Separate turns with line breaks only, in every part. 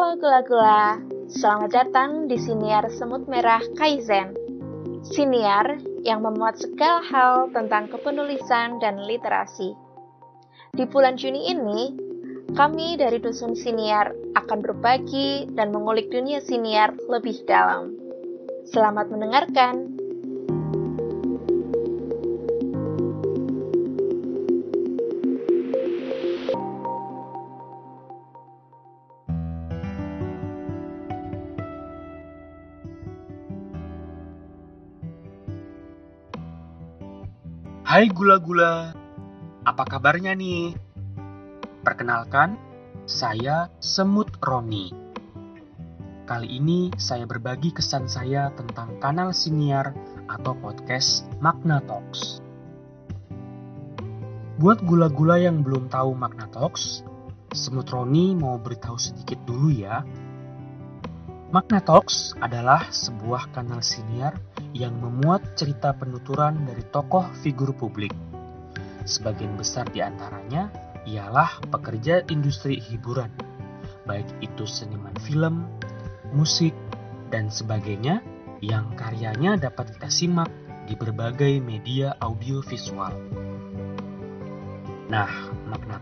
Halo gula-gula, selamat datang di Siniar Semut Merah Kaizen. Siniar yang memuat segala hal tentang kepenulisan dan literasi. Di bulan Juni ini, kami dari Dusun Siniar akan berbagi dan mengulik dunia siniar lebih dalam. Selamat mendengarkan.
Hai gula-gula, apa kabarnya nih? Perkenalkan, saya Semut Roni. Kali ini saya berbagi kesan saya tentang kanal siniar atau podcast Magna Talks. Buat gula-gula yang belum tahu Magna Talks, Semut Roni mau beritahu sedikit dulu ya. Magna adalah sebuah kanal siniar yang memuat cerita penuturan dari tokoh figur publik. Sebagian besar di antaranya ialah pekerja industri hiburan, baik itu seniman film, musik, dan sebagainya yang karyanya dapat kita simak di berbagai media audiovisual. Nah, Magna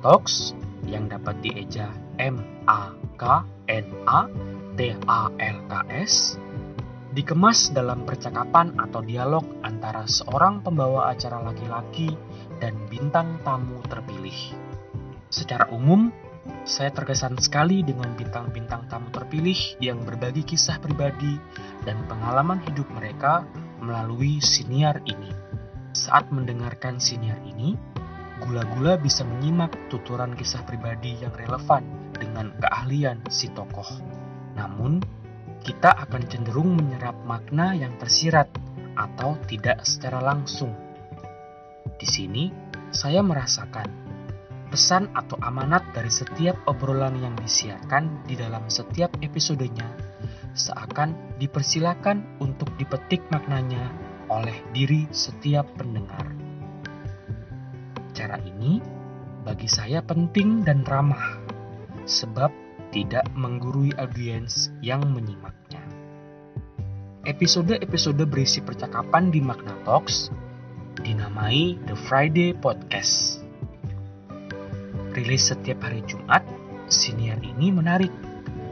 yang dapat dieja M A K N A T A L K S dikemas dalam percakapan atau dialog antara seorang pembawa acara laki-laki dan bintang tamu terpilih. Secara umum, saya terkesan sekali dengan bintang-bintang tamu terpilih yang berbagi kisah pribadi dan pengalaman hidup mereka melalui siniar ini. Saat mendengarkan siniar ini, gula-gula bisa menyimak tuturan kisah pribadi yang relevan dengan keahlian si tokoh. Namun, kita akan cenderung menyerap makna yang tersirat atau tidak secara langsung. Di sini, saya merasakan pesan atau amanat dari setiap obrolan yang disiarkan di dalam setiap episodenya seakan dipersilakan untuk dipetik maknanya oleh diri setiap pendengar. Cara ini bagi saya penting dan ramah, sebab tidak menggurui audiens yang menyimaknya. Episode-episode berisi percakapan di Magna Talks dinamai The Friday Podcast. Rilis setiap hari Jumat, siniar ini menarik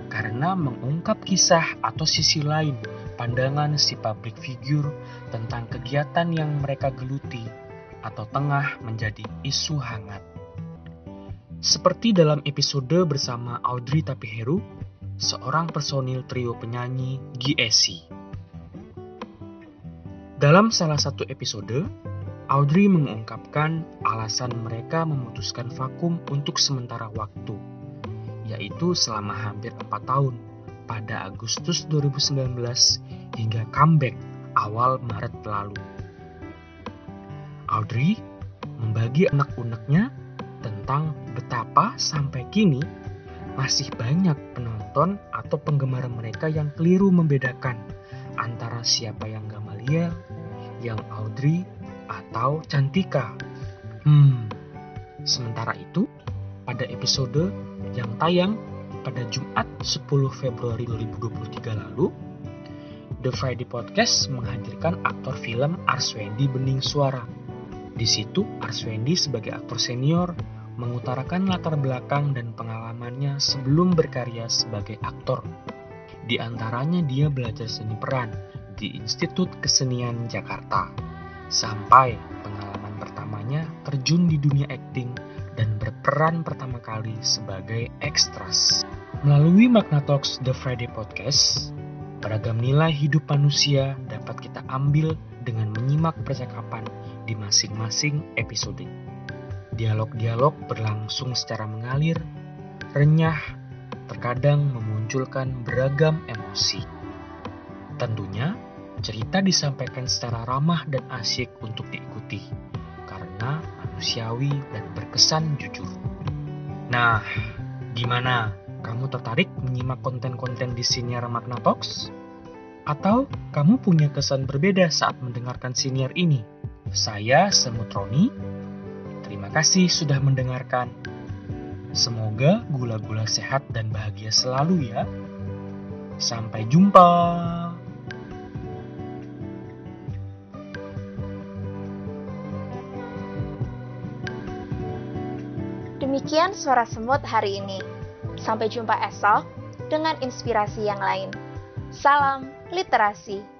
karena mengungkap kisah atau sisi lain pandangan si public figure tentang kegiatan yang mereka geluti atau tengah menjadi isu hangat. Seperti dalam episode bersama Audrey Tapiheru, seorang personil trio penyanyi GSC. Dalam salah satu episode, Audrey mengungkapkan alasan mereka memutuskan vakum untuk sementara waktu, yaitu selama hampir 4 tahun pada Agustus 2019 hingga comeback awal Maret lalu. Audrey membagi anak-unaknya tentang betapa sampai kini masih banyak penonton atau penggemar mereka yang keliru membedakan antara siapa yang Gamalia, yang Audrey, atau Cantika. Hmm, sementara itu, pada episode yang tayang pada Jumat 10 Februari 2023 lalu, The Friday Podcast menghadirkan aktor film Arswendi Bening Suara. Di situ, Arswendi sebagai aktor senior mengutarakan latar belakang dan pengalamannya sebelum berkarya sebagai aktor. Di antaranya dia belajar seni peran di Institut Kesenian Jakarta. Sampai pengalaman pertamanya terjun di dunia akting dan berperan pertama kali sebagai ekstras. Melalui Magna Talks The Friday Podcast, beragam nilai hidup manusia dapat kita ambil dengan menyimak percakapan di masing-masing episode. Dialog-dialog berlangsung secara mengalir, renyah, terkadang memunculkan beragam emosi. Tentunya, cerita disampaikan secara ramah dan asyik untuk diikuti, karena manusiawi dan berkesan jujur. Nah, gimana? Kamu tertarik menyimak konten-konten di Siniar Magna Talks? Atau kamu punya kesan berbeda saat mendengarkan siniar ini? Saya Semut Roni, kasih sudah mendengarkan. Semoga gula-gula sehat dan bahagia selalu ya. Sampai jumpa.
Demikian suara semut hari ini. Sampai jumpa esok dengan inspirasi yang lain. Salam literasi.